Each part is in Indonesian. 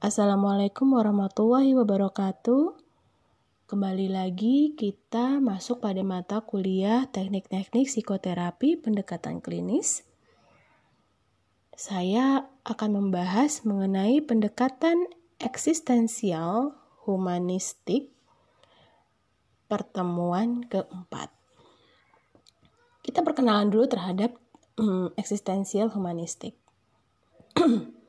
Assalamualaikum warahmatullahi wabarakatuh. Kembali lagi kita masuk pada mata kuliah teknik-teknik psikoterapi pendekatan klinis. Saya akan membahas mengenai pendekatan eksistensial humanistik pertemuan keempat. Kita perkenalan dulu terhadap eksistensial humanistik.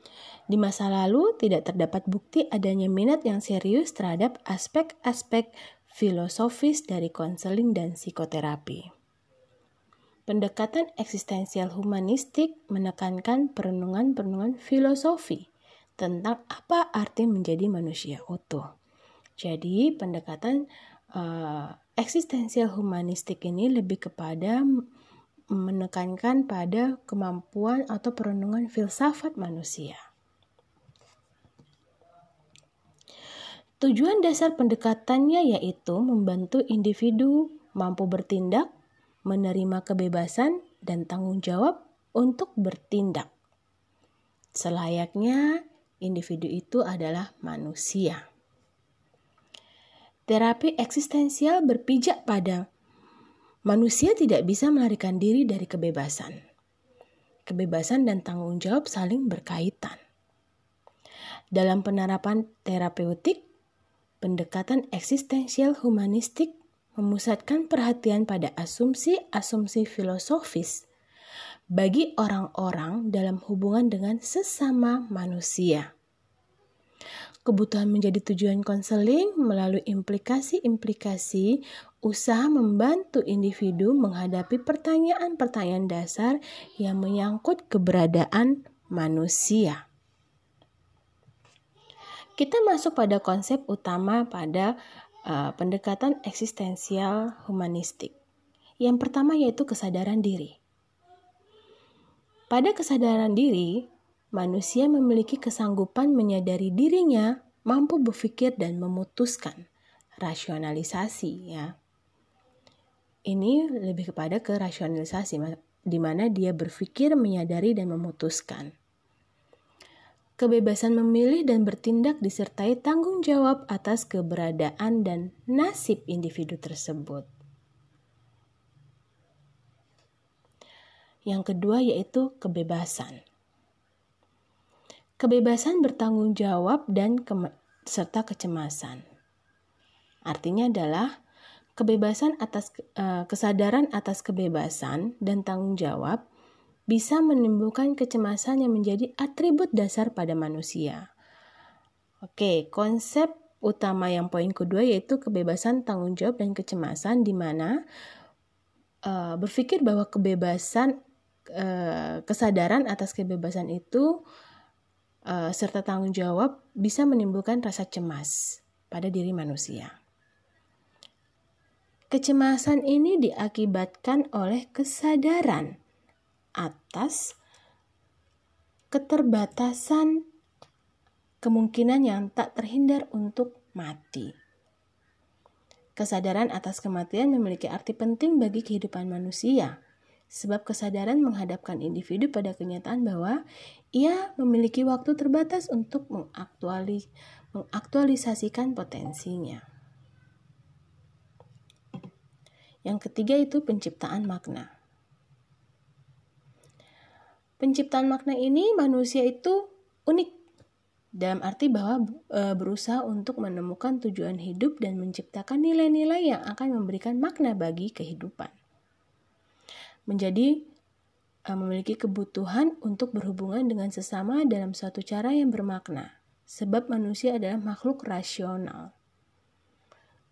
Di masa lalu, tidak terdapat bukti adanya minat yang serius terhadap aspek-aspek filosofis dari konseling dan psikoterapi. Pendekatan eksistensial humanistik menekankan perenungan-perenungan filosofi tentang apa arti menjadi manusia utuh. Jadi, pendekatan uh, eksistensial humanistik ini lebih kepada menekankan pada kemampuan atau perenungan filsafat manusia. Tujuan dasar pendekatannya yaitu membantu individu mampu bertindak, menerima kebebasan, dan tanggung jawab untuk bertindak. Selayaknya individu itu adalah manusia. Terapi eksistensial berpijak pada manusia tidak bisa melarikan diri dari kebebasan. Kebebasan dan tanggung jawab saling berkaitan. Dalam penerapan terapeutik, pendekatan eksistensial humanistik memusatkan perhatian pada asumsi-asumsi filosofis bagi orang-orang dalam hubungan dengan sesama manusia. Kebutuhan menjadi tujuan konseling melalui implikasi-implikasi usaha membantu individu menghadapi pertanyaan-pertanyaan dasar yang menyangkut keberadaan manusia. Kita masuk pada konsep utama pada uh, pendekatan eksistensial humanistik. Yang pertama yaitu kesadaran diri. Pada kesadaran diri, manusia memiliki kesanggupan menyadari dirinya mampu berpikir dan memutuskan rasionalisasi ya. Ini lebih kepada ke rasionalisasi di mana dia berpikir, menyadari dan memutuskan kebebasan memilih dan bertindak disertai tanggung jawab atas keberadaan dan nasib individu tersebut. Yang kedua yaitu kebebasan. Kebebasan bertanggung jawab dan ke serta kecemasan. Artinya adalah kebebasan atas uh, kesadaran atas kebebasan dan tanggung jawab bisa menimbulkan kecemasan yang menjadi atribut dasar pada manusia. Oke, konsep utama yang poin kedua yaitu kebebasan tanggung jawab dan kecemasan di mana uh, berpikir bahwa kebebasan uh, kesadaran atas kebebasan itu uh, serta tanggung jawab bisa menimbulkan rasa cemas pada diri manusia. Kecemasan ini diakibatkan oleh kesadaran atas keterbatasan kemungkinan yang tak terhindar untuk mati. Kesadaran atas kematian memiliki arti penting bagi kehidupan manusia, sebab kesadaran menghadapkan individu pada kenyataan bahwa ia memiliki waktu terbatas untuk mengaktuali, mengaktualisasikan potensinya. Yang ketiga itu penciptaan makna. Penciptaan makna ini manusia itu unik dalam arti bahwa e, berusaha untuk menemukan tujuan hidup dan menciptakan nilai-nilai yang akan memberikan makna bagi kehidupan. Menjadi e, memiliki kebutuhan untuk berhubungan dengan sesama dalam suatu cara yang bermakna, sebab manusia adalah makhluk rasional.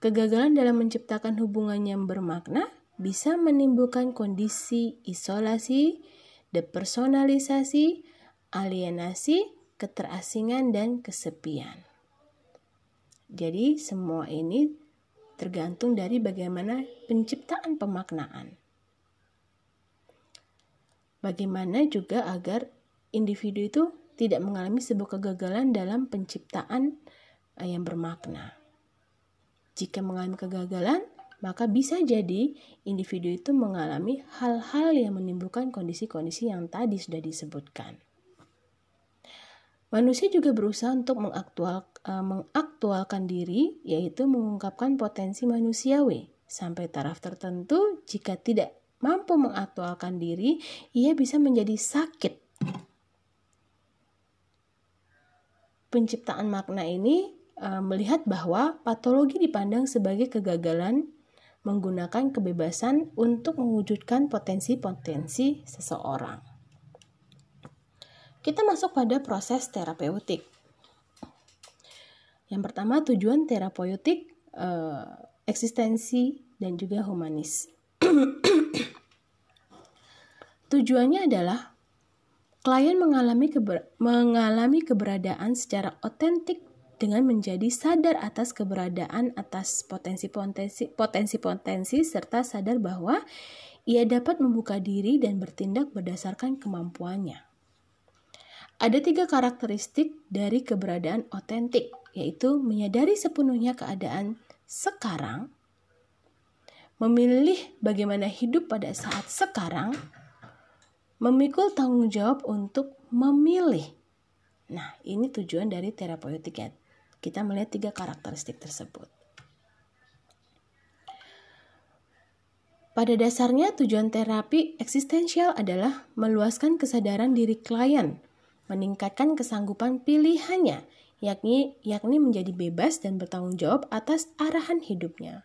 Kegagalan dalam menciptakan hubungan yang bermakna bisa menimbulkan kondisi isolasi, depersonalisasi, alienasi, keterasingan, dan kesepian. Jadi, semua ini tergantung dari bagaimana penciptaan pemaknaan. Bagaimana juga agar individu itu tidak mengalami sebuah kegagalan dalam penciptaan eh, yang bermakna. Jika mengalami kegagalan, maka bisa jadi individu itu mengalami hal-hal yang menimbulkan kondisi-kondisi yang tadi sudah disebutkan. Manusia juga berusaha untuk mengaktual, uh, mengaktualkan diri, yaitu mengungkapkan potensi manusiawi. Sampai taraf tertentu, jika tidak mampu mengaktualkan diri, ia bisa menjadi sakit. Penciptaan makna ini uh, melihat bahwa patologi dipandang sebagai kegagalan menggunakan kebebasan untuk mewujudkan potensi-potensi seseorang. Kita masuk pada proses terapeutik. Yang pertama tujuan terapeutik eh, eksistensi dan juga humanis. Tujuannya adalah klien mengalami keber mengalami keberadaan secara otentik dengan menjadi sadar atas keberadaan atas potensi-potensi potensi-potensi serta sadar bahwa ia dapat membuka diri dan bertindak berdasarkan kemampuannya. Ada tiga karakteristik dari keberadaan otentik, yaitu menyadari sepenuhnya keadaan sekarang, memilih bagaimana hidup pada saat sekarang, memikul tanggung jawab untuk memilih. Nah, ini tujuan dari terapeutik ya. Kita melihat tiga karakteristik tersebut. Pada dasarnya, tujuan terapi eksistensial adalah meluaskan kesadaran diri klien meningkatkan kesanggupan pilihannya, yakni yakni menjadi bebas dan bertanggung jawab atas arahan hidupnya.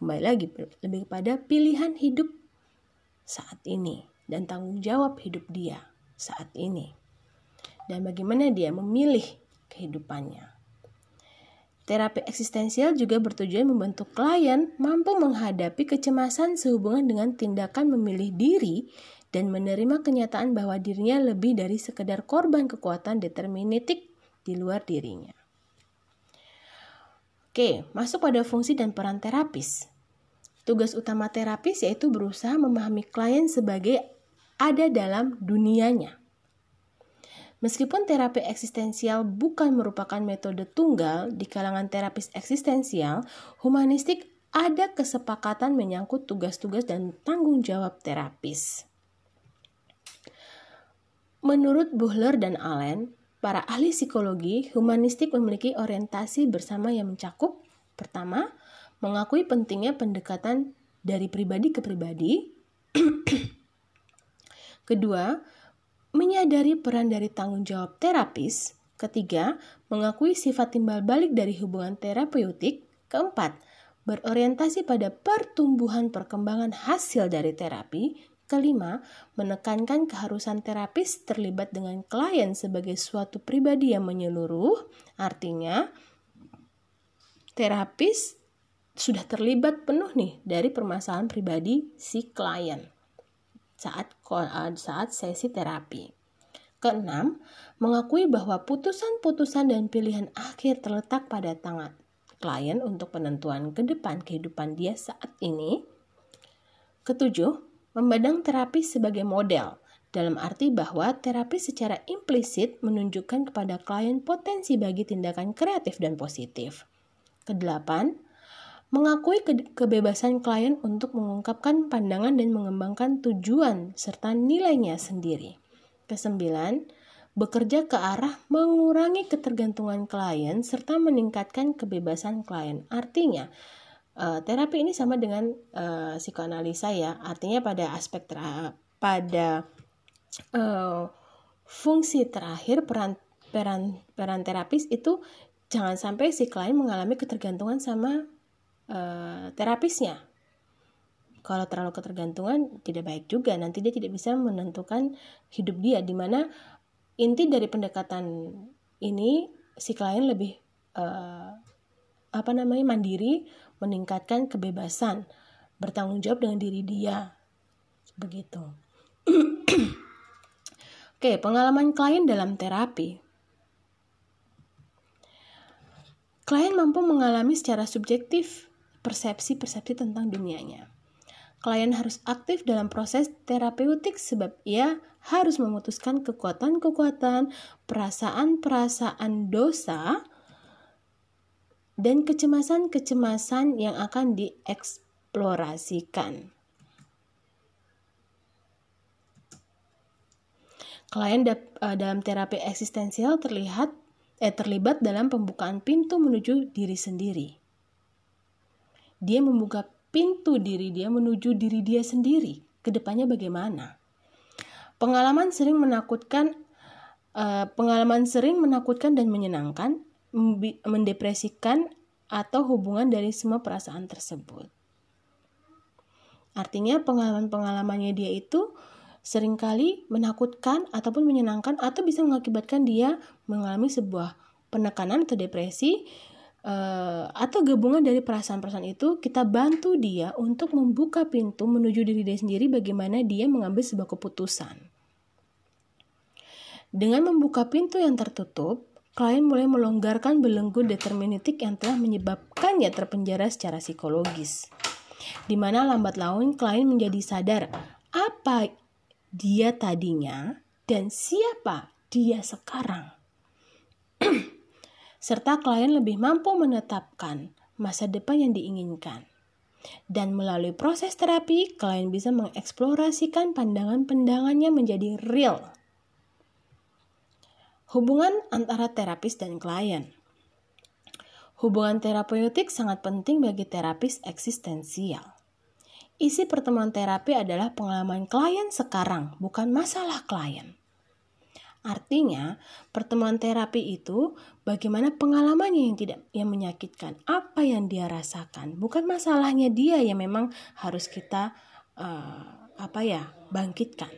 Kembali lagi lebih kepada pilihan hidup saat ini dan tanggung jawab hidup dia saat ini. Dan bagaimana dia memilih kehidupannya. Terapi eksistensial juga bertujuan membantu klien mampu menghadapi kecemasan sehubungan dengan tindakan memilih diri dan menerima kenyataan bahwa dirinya lebih dari sekedar korban kekuatan deterministik di luar dirinya. Oke, masuk pada fungsi dan peran terapis. Tugas utama terapis yaitu berusaha memahami klien sebagai ada dalam dunianya. Meskipun terapi eksistensial bukan merupakan metode tunggal di kalangan terapis eksistensial, humanistik ada kesepakatan menyangkut tugas-tugas dan tanggung jawab terapis. Menurut Buhler dan Allen, para ahli psikologi humanistik memiliki orientasi bersama yang mencakup pertama, mengakui pentingnya pendekatan dari pribadi ke pribadi. Kedua, menyadari peran dari tanggung jawab terapis. Ketiga, mengakui sifat timbal balik dari hubungan terapeutik. Keempat, berorientasi pada pertumbuhan perkembangan hasil dari terapi. Kelima, menekankan keharusan terapis terlibat dengan klien sebagai suatu pribadi yang menyeluruh, artinya terapis sudah terlibat penuh nih dari permasalahan pribadi si klien saat saat sesi terapi. Keenam, mengakui bahwa putusan-putusan dan pilihan akhir terletak pada tangan klien untuk penentuan ke depan kehidupan dia saat ini. Ketujuh, memandang terapi sebagai model, dalam arti bahwa terapi secara implisit menunjukkan kepada klien potensi bagi tindakan kreatif dan positif. Kedelapan, mengakui ke kebebasan klien untuk mengungkapkan pandangan dan mengembangkan tujuan serta nilainya sendiri. Kesembilan, bekerja ke arah mengurangi ketergantungan klien serta meningkatkan kebebasan klien. Artinya, Uh, terapi ini sama dengan uh, psikoanalisa ya, artinya pada aspek ter pada uh, fungsi terakhir peran peran peran terapis itu jangan sampai si klien mengalami ketergantungan sama uh, terapisnya. Kalau terlalu ketergantungan tidak baik juga, nanti dia tidak bisa menentukan hidup dia di mana inti dari pendekatan ini si klien lebih uh, apa namanya mandiri meningkatkan kebebasan, bertanggung jawab dengan diri dia. Begitu. Oke, pengalaman klien dalam terapi. Klien mampu mengalami secara subjektif persepsi-persepsi tentang dunianya. Klien harus aktif dalam proses terapeutik sebab ia harus memutuskan kekuatan-kekuatan, perasaan-perasaan dosa dan kecemasan-kecemasan yang akan dieksplorasikan. Klien uh, dalam terapi eksistensial terlihat eh, terlibat dalam pembukaan pintu menuju diri sendiri. Dia membuka pintu diri dia menuju diri dia sendiri. Ke depannya bagaimana? Pengalaman sering menakutkan, uh, pengalaman sering menakutkan dan menyenangkan, mendepresikan atau hubungan dari semua perasaan tersebut. Artinya pengalaman-pengalamannya dia itu sering kali menakutkan ataupun menyenangkan atau bisa mengakibatkan dia mengalami sebuah penekanan atau depresi uh, atau gabungan dari perasaan-perasaan itu kita bantu dia untuk membuka pintu menuju diri dia sendiri bagaimana dia mengambil sebuah keputusan. Dengan membuka pintu yang tertutup, klien mulai melonggarkan belenggu deterministik yang telah menyebabkannya terpenjara secara psikologis di mana lambat laun klien menjadi sadar apa dia tadinya dan siapa dia sekarang. Serta klien lebih mampu menetapkan masa depan yang diinginkan. Dan melalui proses terapi, klien bisa mengeksplorasikan pandangan-pandangannya menjadi real. Hubungan antara terapis dan klien. Hubungan terapeutik sangat penting bagi terapis eksistensial. Isi pertemuan terapi adalah pengalaman klien sekarang, bukan masalah klien. Artinya, pertemuan terapi itu bagaimana pengalamannya yang tidak yang menyakitkan, apa yang dia rasakan, bukan masalahnya dia yang memang harus kita uh, apa ya bangkitkan.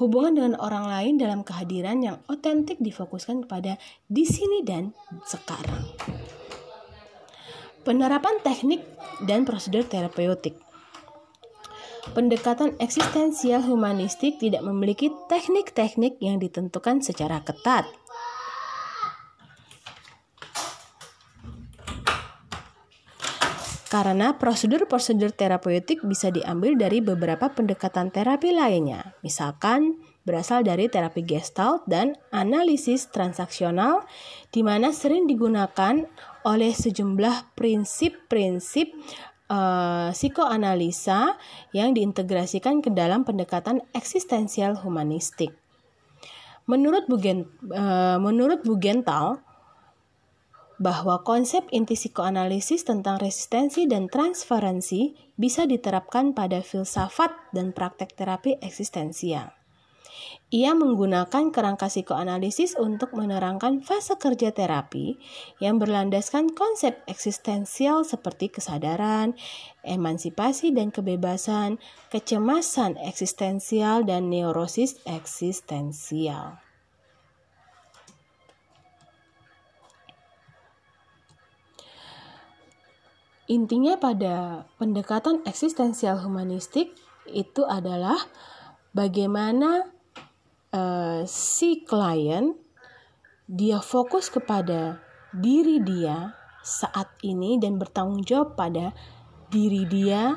Hubungan dengan orang lain dalam kehadiran yang otentik difokuskan kepada di sini dan sekarang. Penerapan teknik dan prosedur terapeutik. Pendekatan eksistensial humanistik tidak memiliki teknik-teknik yang ditentukan secara ketat. Karena prosedur-prosedur terapeutik bisa diambil dari beberapa pendekatan terapi lainnya, misalkan berasal dari terapi gestalt dan analisis transaksional, di mana sering digunakan oleh sejumlah prinsip-prinsip uh, psikoanalisa yang diintegrasikan ke dalam pendekatan eksistensial humanistik. Menurut Bugen, uh, menurut Bugental, bahwa konsep inti psikoanalisis tentang resistensi dan transferensi bisa diterapkan pada filsafat dan praktek terapi eksistensial. Ia menggunakan kerangka psikoanalisis untuk menerangkan fase kerja terapi yang berlandaskan konsep eksistensial seperti kesadaran, emansipasi dan kebebasan, kecemasan eksistensial, dan neurosis eksistensial. Intinya pada pendekatan eksistensial humanistik itu adalah bagaimana uh, si klien dia fokus kepada diri dia saat ini dan bertanggung jawab pada diri dia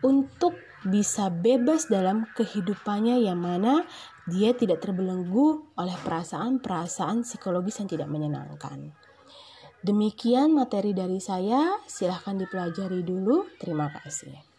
untuk bisa bebas dalam kehidupannya yang mana dia tidak terbelenggu oleh perasaan-perasaan psikologis yang tidak menyenangkan. Demikian materi dari saya, silahkan dipelajari dulu. Terima kasih.